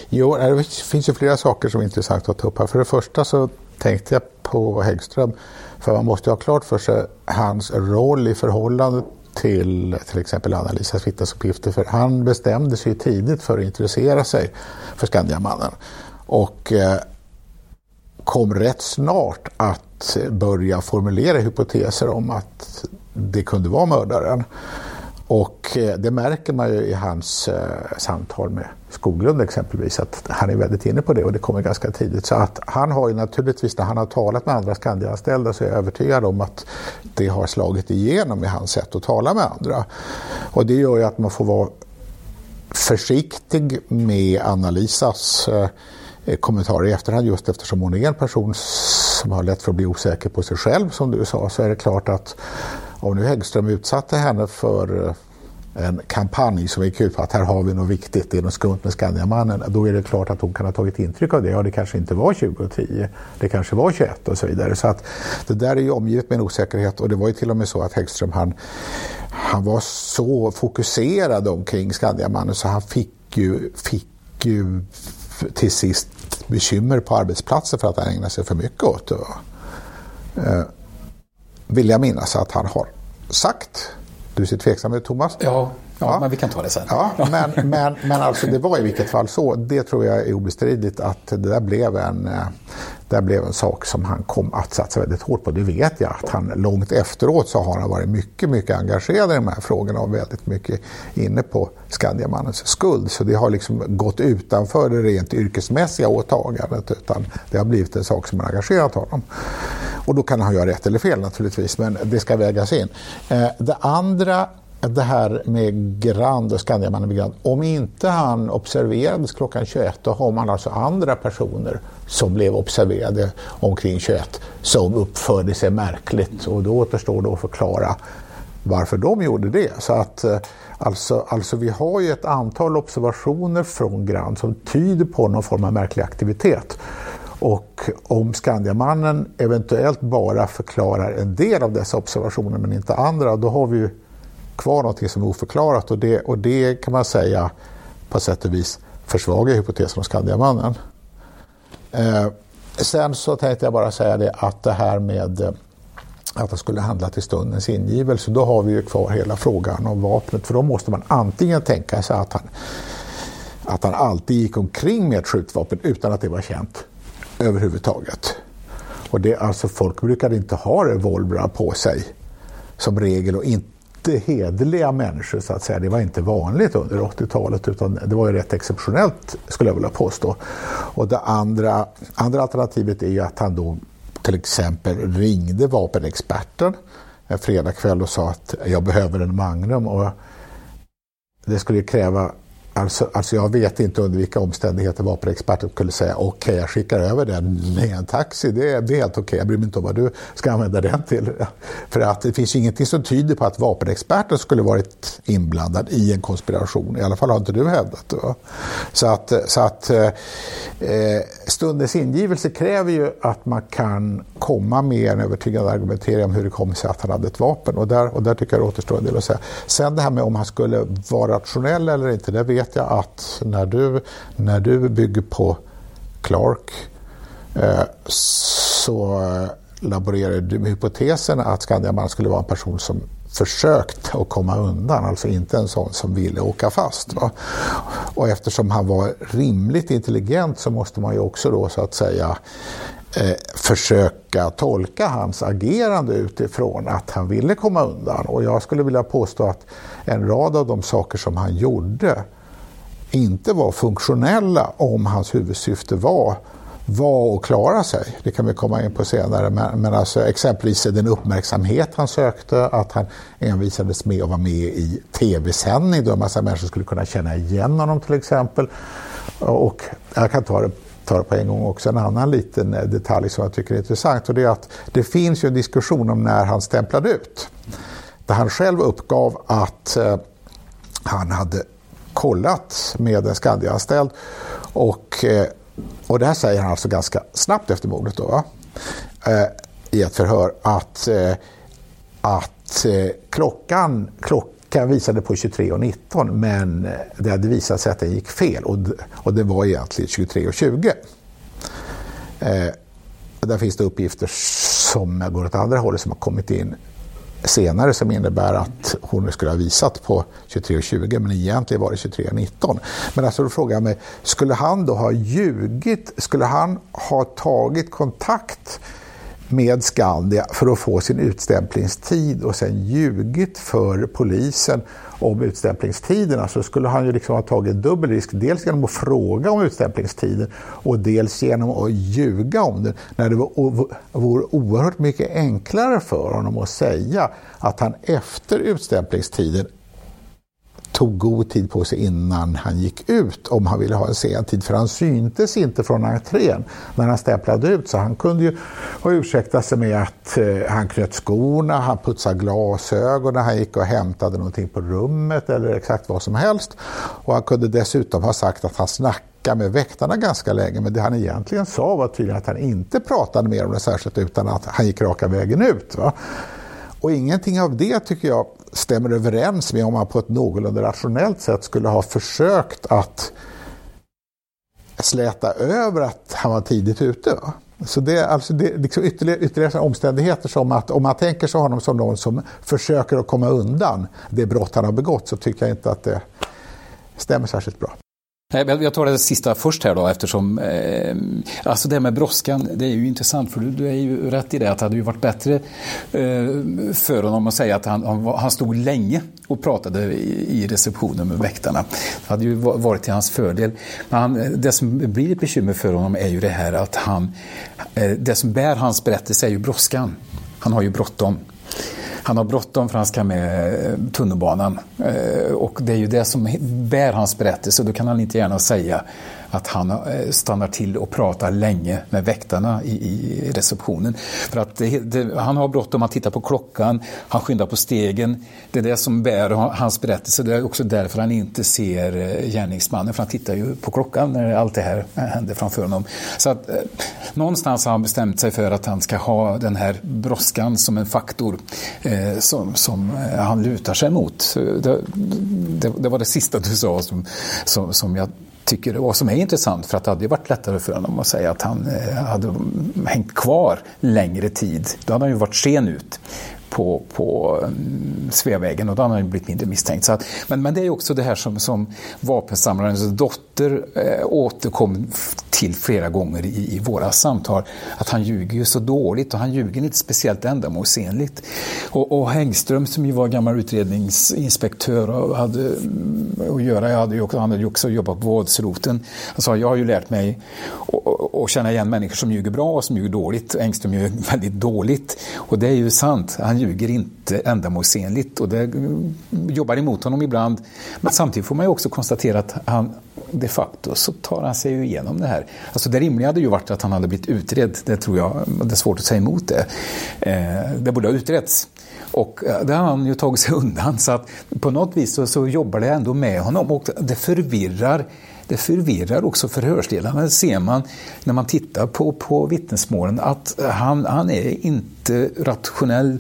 E: Jo, det finns ju flera saker som är intressant att ta upp här. För det första så tänkte jag på Häggström. För man måste ha klart för sig hans roll i förhållande till till exempel Anna-Lisas vittnesuppgifter. För han bestämde sig tidigt för att intressera sig för Skandiamannen. Och eh, kom rätt snart att börja formulera hypoteser om att det kunde vara mördaren. Och eh, det märker man ju i hans eh, samtal med Skoglund exempelvis att han är väldigt inne på det och det kommer ganska tidigt. Så att han har ju naturligtvis när han har talat med andra Skandianställda så är jag övertygad om att det har slagit igenom i hans sätt att tala med andra. Och det gör ju att man får vara försiktig med Anna-Lisas Eh, Eh, kommentarer i efterhand just eftersom hon är en person som har lätt för att bli osäker på sig själv som du sa så är det klart att om nu Häggström utsatte henne för eh, en kampanj som gick ut på att här har vi något viktigt, det är något skumt med Skandiamannen. Då är det klart att hon kan ha tagit intryck av det. Ja, det kanske inte var 2010, det kanske var 21 och så vidare. Så att det där är ju omgivet med en osäkerhet och det var ju till och med så att Häggström han, han var så fokuserad omkring Skandiamannen så han fick ju, fick ju till sist bekymmer på arbetsplatsen för att han ägnar sig för mycket åt det. Eh, vill jag minnas att han har sagt. Du ser tveksam ut Thomas?
J: Ja, Ja, men vi kan ta det sen.
E: Ja, men, men, men alltså det var i vilket fall så. Det tror jag är obestridligt att det där blev en, eh, det blev en sak som han kom att satsa väldigt hårt på. Det vet jag att han långt efteråt så har han varit mycket, mycket engagerad i de här frågorna och väldigt mycket inne på Skandiamannens skuld. Så det har liksom gått utanför det rent yrkesmässiga åtagandet utan det har blivit en sak som har engagerat honom. Och då kan han göra rätt eller fel naturligtvis, men det ska vägas in. Eh, det andra det här med Grand och Skandiamannen med Grand, om inte han observerades klockan 21 då har man alltså andra personer som blev observerade omkring 21 som uppförde sig märkligt och då återstår det att förklara varför de gjorde det. Så att eh, alltså, alltså vi har ju ett antal observationer från Grand som tyder på någon form av märklig aktivitet. Och om Skandiamannen eventuellt bara förklarar en del av dessa observationer men inte andra, då har vi ju kvar någonting som är oförklarat och det, och det kan man säga på sätt och vis försvagar hypotesen om Skandiamannen. Eh, sen så tänkte jag bara säga det att det här med eh, att det skulle handla till stundens ingivelse, då har vi ju kvar hela frågan om vapnet. För då måste man antingen tänka sig att han, att han alltid gick omkring med ett skjutvapen utan att det var känt överhuvudtaget. Och det, alltså folk brukade inte ha revolvrar på sig som regel och inte hederliga människor så att säga. Det var inte vanligt under 80-talet utan det var ju rätt exceptionellt skulle jag vilja påstå. Och det andra, andra alternativet är ju att han då till exempel ringde vapenexperten en fredagkväll och sa att jag behöver en Magnum och det skulle kräva Alltså, alltså jag vet inte under vilka omständigheter vapenexperten skulle säga okej, okay, jag skickar över den med en taxi. Det är, det är helt okej, okay. jag bryr mig inte om vad du ska använda den till. För att det finns ingenting som tyder på att vapenexperten skulle varit inblandad i en konspiration. I alla fall har inte du hävdat det. Så att, så att eh, stundens ingivelse kräver ju att man kan komma med en övertygande argumentering om hur det kom sig att han hade ett vapen. Och där, och där tycker jag det återstår en del att säga. Sen det här med om han skulle vara rationell eller inte, det vet jag att när du, när du bygger på Clark eh, så eh, laborerar du med hypotesen att Skandiaman skulle vara en person som försökt att komma undan, alltså inte en sån som ville åka fast. Va? Och eftersom han var rimligt intelligent så måste man ju också då så att säga eh, försöka tolka hans agerande utifrån att han ville komma undan. Och jag skulle vilja påstå att en rad av de saker som han gjorde inte var funktionella om hans huvudsyfte var var att klara sig. Det kan vi komma in på senare. Men, men alltså, exempelvis den uppmärksamhet han sökte, att han envisades med att vara med i tv-sändning då en massa människor skulle kunna känna igen honom till exempel. Och jag kan ta det, ta det på en gång också, en annan liten eh, detalj som jag tycker är intressant och det är att det finns ju en diskussion om när han stämplade ut. Där han själv uppgav att eh, han hade kollat med en Skandianställd och eh, och det här säger han alltså ganska snabbt efter mordet då, eh, i ett förhör att, eh, att eh, klockan, klockan visade på 23.19 men det hade visat sig att den gick fel. Och, och det var egentligen 23.20. Eh, där finns det uppgifter som går åt andra hållet som har kommit in senare som innebär att hon skulle ha visat på 23.20 men egentligen var det 23.19. Men alltså då frågar jag mig, skulle han då ha ljugit? Skulle han ha tagit kontakt med Skandia för att få sin utstämplingstid och sen ljugit för polisen om utstämplingstiderna så skulle han ju liksom ha tagit dubbel risk. Dels genom att fråga om utstämplingstiden och dels genom att ljuga om den. När det vore oerhört mycket enklare för honom att säga att han efter utstämplingstiden tog god tid på sig innan han gick ut om han ville ha en sen tid. För han syntes inte från entrén när han stämplade ut. Så han kunde ju ha ursäktat sig med att eh, han knöt skorna, han putsade glasögonen, han gick och hämtade någonting på rummet eller exakt vad som helst. Och han kunde dessutom ha sagt att han snackade med väktarna ganska länge men det han egentligen sa var tydligen att han inte pratade mer om det särskilt utan att han gick raka vägen ut. Va? Och ingenting av det tycker jag stämmer överens med om man på ett någorlunda rationellt sätt skulle ha försökt att släta över att han var tidigt ute. Va? Så det är alltså det är liksom ytterligare, ytterligare omständigheter som att om man tänker sig honom som någon som försöker att komma undan det brott han har begått så tycker jag inte att det stämmer särskilt bra.
J: Jag tar det sista först här då eftersom eh, alltså det med brådskan det är ju intressant för du, du, är ju rätt i det att det hade ju varit bättre eh, för honom att säga att han, han, han stod länge och pratade i, i receptionen med väktarna. Det hade ju varit till hans fördel. Men han, det som blir ett bekymmer för honom är ju det här att han, eh, det som bär hans berättelse är ju brådskan. Han har ju bråttom. Han har bråttom för han ska med eh, tunnelbanan. Eh, och det är ju det som bär hans berättelse. Då kan han inte gärna säga att han eh, stannar till och pratar länge med väktarna i, i receptionen. För att det, det, han har bråttom, han tittar på klockan, han skyndar på stegen. Det är det som bär hans berättelse. Det är också därför han inte ser eh, gärningsmannen, för han tittar ju på klockan när allt det här händer framför honom. Så att eh, någonstans har han bestämt sig för att han ska ha den här brådskan som en faktor eh, som, som eh, han lutar sig mot. Det, det, det, var det sista du sa som, som, som jag tycker och som är intressant för att det hade varit lättare för honom att säga att han eh, hade hängt kvar längre tid. Då hade han ju varit sen ut på, på mm, Sveavägen och då hade han blivit mindre misstänkt. Så att, men, men det är också det här som, som vapensamlarens dotter eh, återkom till flera gånger i, i våra samtal. Att han ljuger ju så dåligt och han ljuger inte speciellt ändamålsenligt. Och, och Hängström som ju var gammal utredningsinspektör och hade mm, att göra, jag hade ju också, han hade ju också jobbat på våldsroten. Han sa, jag har ju lärt mig och känna igen människor som ljuger bra och som ljuger dåligt. Engström ljuger väldigt dåligt. Och det är ju sant. Han ljuger inte ändamålsenligt och det mm, jobbar emot honom ibland. Men samtidigt får man ju också konstatera att han de facto så tar han sig ju igenom det här. Alltså det rimliga hade ju varit att han hade blivit utredd. Det tror jag, det är svårt att säga emot det. Eh, det borde ha utretts. Och eh, det har han ju tagit sig undan. Så att på något vis så, så jobbar det ändå med honom och det förvirrar det förvirrar också förhörsdelarna. Det ser man när man tittar på, på vittnesmålen att han, han är inte rationell,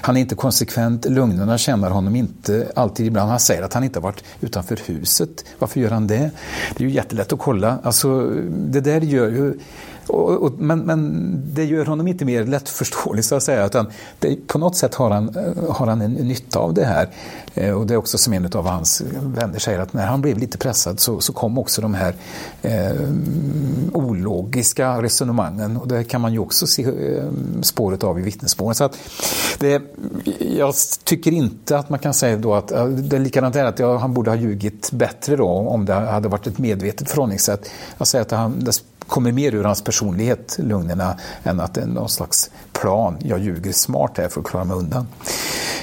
J: han är inte konsekvent, lögnerna känner honom inte alltid ibland. Han säger att han inte har varit utanför huset. Varför gör han det? Det är ju jättelätt att kolla. Alltså, det där gör ju och, och, men, men, det gör honom inte mer lättförståelig så att säga. Utan det, på något sätt har han, eh, har han en, nytta av det här. Eh, och det är också som en av hans vänner säger att när han blev lite pressad så, så kom också de här eh, ologiska resonemangen. Och det kan man ju också se eh, spåret av i vittnesmålen. Så att det, jag tycker inte att man kan säga då att eh, det är likadant där att jag, han borde ha ljugit bättre då om det hade varit ett medvetet förhållningssätt. Jag säger att han, det kommer mer ur hans personlighet, lögnerna, än att det är någon slags plan. Jag ljuger smart här för att klara mig undan.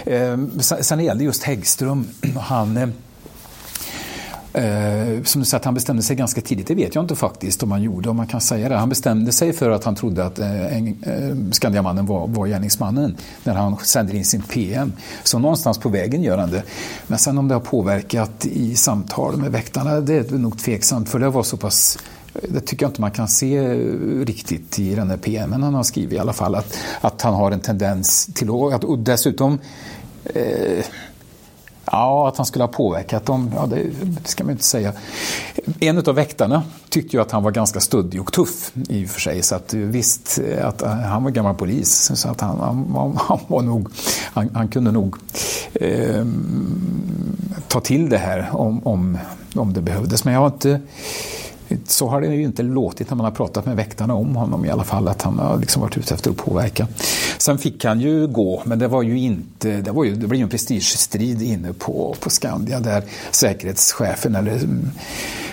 J: Eh, sen gällde just Häggström. Han, eh, eh, som du sa, att han bestämde sig ganska tidigt, det vet jag inte faktiskt om han gjorde, om man kan säga det. Han bestämde sig för att han trodde att eh, eh Skandiamannen var, var gärningsmannen när han sände in sin PM. Så någonstans på vägen gör han det. Men sen om det har påverkat i samtal med väktarna, det är nog tveksamt, för det var så pass det tycker jag inte man kan se riktigt i den här PMen han har skrivit i alla fall. Att, att han har en tendens till att, och dessutom eh, Ja, att han skulle ha påverkat dem, ja, det, det ska man inte säga. En av väktarna tyckte ju att han var ganska stöddig och tuff i och för sig. Så att visst, eh, att eh, han var gammal polis. Så att han, han, han var nog, han, han kunde nog eh, ta till det här om, om, om det behövdes. Men jag har inte så har det ju inte låtit när man har pratat med väktarna om honom i alla fall, att han har liksom varit ute efter att påverka. Sen fick han ju gå, men det var ju inte, det, var ju, det blev ju en prestigestrid inne på, på Skandia där säkerhetschefen, eller mm,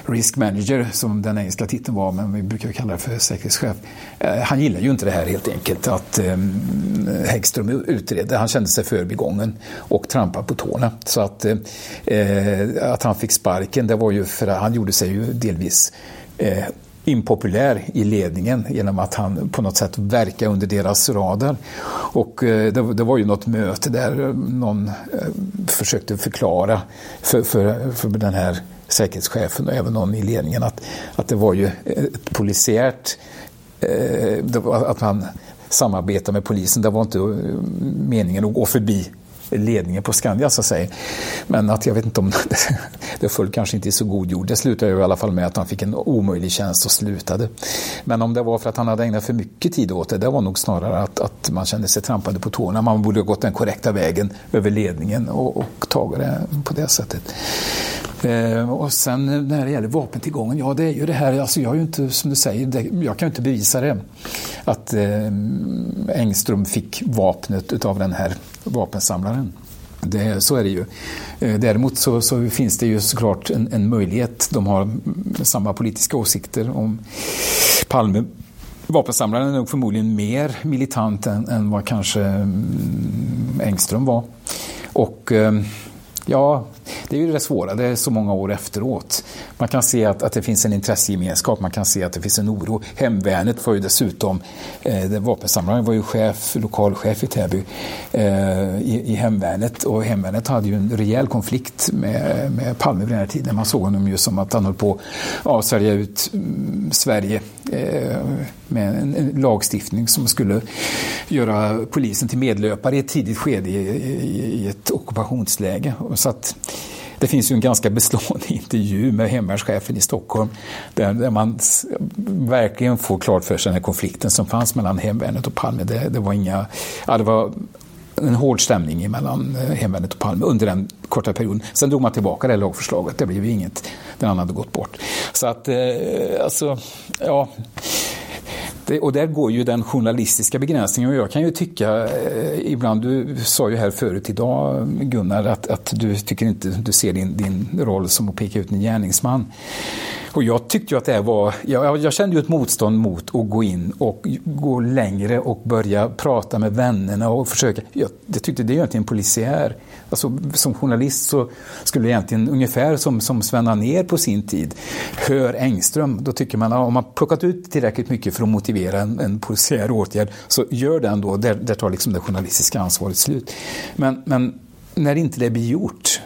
J: risk manager som den engelska titeln var, men vi brukar kalla det för säkerhetschef. Eh, han gillar ju inte det här helt enkelt, att eh, mm, Häggström utredde. Han kände sig förbigången och trampade på tårna. Så att, eh, eh, att han fick sparken, det var ju för att han gjorde sig ju delvis eh, impopulär i ledningen genom att han på något sätt verkar under deras radar. Och eh, det, det, var ju något möte där eh, någon eh, försökte förklara för, för, för den här säkerhetschefen och även någon i ledningen att, att det var ju ett polisiärt eh, att man samarbetar med polisen. Det var inte eh, meningen att gå förbi ledningen på Skandia så att säga. Men att jag vet inte om det, det föll kanske inte i så god jord. Det slutade ju i alla fall med att han fick en omöjlig tjänst och slutade. Men om det var för att han hade ägnat för mycket tid åt det, det var nog snarare att, att man kände sig trampade på tårna. Man borde ha gått den korrekta vägen över ledningen och, och tagit det på det sättet. Eh, och sen när det gäller vapentillgången, ja det är ju det här, alltså jag är ju inte, som du säger, det, jag kan ju inte bevisa det. Att eh, Engström fick vapnet av den här vapensamlaren. Det, så är det ju. Eh, däremot så, så, finns det ju såklart en, en möjlighet. De har samma politiska åsikter om Palme. Vapensamlaren är nog förmodligen mer militant än, än vad kanske mm, Engström var. Och eh, ja, det är ju det svåra, det är så många år efteråt. Man kan se att, att det finns en intressegemenskap, man kan se att det finns en oro. Hemvärnet var ju dessutom, eh, vapensamlaren var ju chef, lokalchef i Täby eh, i, i Hemvärnet och Hemvärnet hade ju en rejäl konflikt med, med Palme vid den här tiden. Man såg honom ju som att han höll på att sälja ut mm, Sverige eh, med en, en, lagstiftning som skulle göra polisen till medlöpare i ett tidigt skede i, i, i ett ockupationsläge. Så att det finns ju en ganska bestående intervju med hemvärnschefen i Stockholm där, där, man verkligen får klart för sig den här konflikten som fanns mellan hemvärnet och Palme. Det, det var inga, ja, det var en hård stämning mellan eh, hemvärnet och Palme under den korta perioden. Sen drog man tillbaka det lagförslaget, det blev ju inget. Den andra hade gått bort. Så att, eh, alltså, ja. Det, och där går ju den journalistiska begränsningen och jag kan ju tycka eh, ibland, du sa ju här förut idag Gunnar att, att du tycker inte du ser din, din roll som att peka ut en gärningsman. Och jag tyckte ju att det här var, jag, jag kände ju ett motstånd mot att gå in och gå längre och börja prata med vännerna och försöka, jag, jag tyckte det är egentligen polisiär. Alltså, som journalist så skulle egentligen ungefär som, som Sven ner på sin tid, hör Engström, då tycker man att om man plockat ut tillräckligt mycket för att motivera en, en polisiär åtgärd så gör den då, där, där tar liksom det journalistiska ansvaret slut. Men, men när inte det blir gjort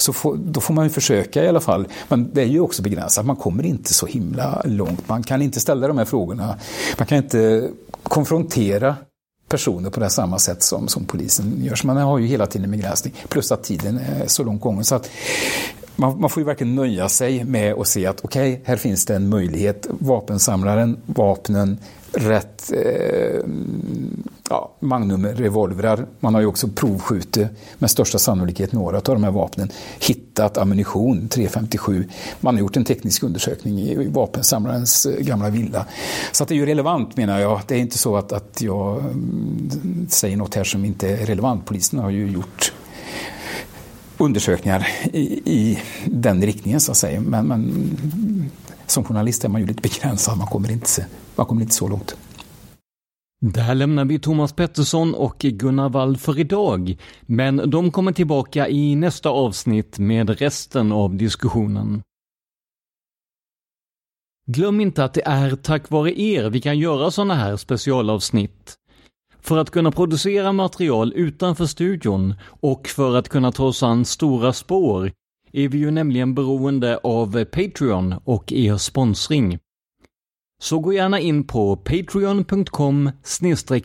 J: så får, då får man ju försöka i alla fall. Men det är ju också begränsat, man kommer inte så himla långt. Man kan inte ställa de här frågorna. Man kan inte konfrontera personer på det samma sätt som, som polisen gör. Så man har ju hela tiden en begränsning. Plus att tiden är så långt gången. Så att man, man, får ju verkligen nöja sig med att se att okej, okay, här finns det en möjlighet. Vapensamlaren, vapnen, rätt eh, ja, Magnum-revolvrar. Man har ju också provskjutit med största sannolikhet några av de här vapnen. Hittat ammunition, 357. Man har gjort en teknisk undersökning i vapensamlarens eh, gamla villa. Så att det är ju relevant menar jag. Det är inte så att, att jag mm, säger något här som inte är relevant. Polisen har ju gjort undersökningar i, i den riktningen så att säga. Men, men som journalist är man ju lite begränsad. Man kommer inte, man kommer inte så långt.
C: Där lämnar vi Thomas Pettersson och Gunnar Wall för idag, men de kommer tillbaka i nästa avsnitt med resten av diskussionen. Glöm inte att det är tack vare er vi kan göra sådana här specialavsnitt. För att kunna producera material utanför studion och för att kunna ta oss an stora spår är vi ju nämligen beroende av Patreon och er sponsring. Så gå gärna in på patreon.com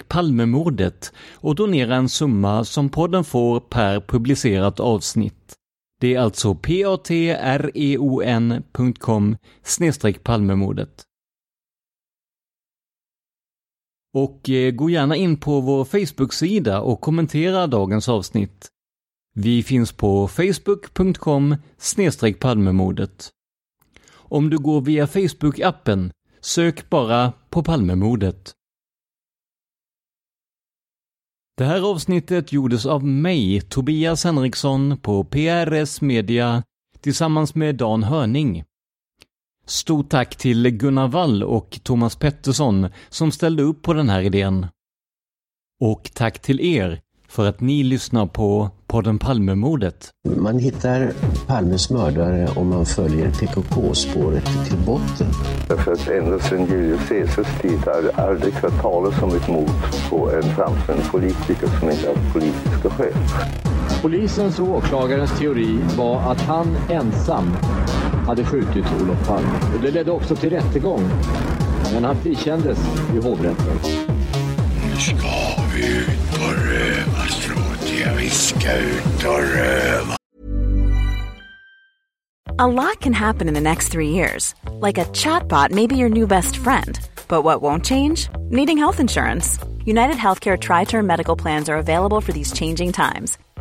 C: palmemordet och donera en summa som podden får per publicerat avsnitt. Det är alltså patreon.com palmemordet. Och eh, gå gärna in på vår Facebook-sida och kommentera dagens avsnitt. Vi finns på facebook.com palmemordet. Om du går via Facebook-appen Sök bara på Palmemordet. Det här avsnittet gjordes av mig, Tobias Henriksson, på PRS Media tillsammans med Dan Hörning. Stort tack till Gunnar Wall och Thomas Pettersson som ställde upp på den här idén. Och tack till er för att ni lyssnar på podden Palmemordet.
M: Man hittar Palmes mördare om man följer PKK-spåret till botten.
N: Därför att ända sedan Julius Caesars tid har det aldrig hört talas om ett mord på en framstående politiker som inte haft politiska skäl.
O: Polisens och åklagarens teori var att han ensam hade skjutit Olof Palme. Och det ledde också till rättegång. Men han frikändes i hovrätten.
P: Nu ska vi ut på rövarstråt. Ja, vi ska ut och röva.
B: A lot can happen in the next three years. Like a chatbot may be your new best friend. But what won't change? Needing health insurance. United Healthcare Tri Term Medical Plans are available for these changing times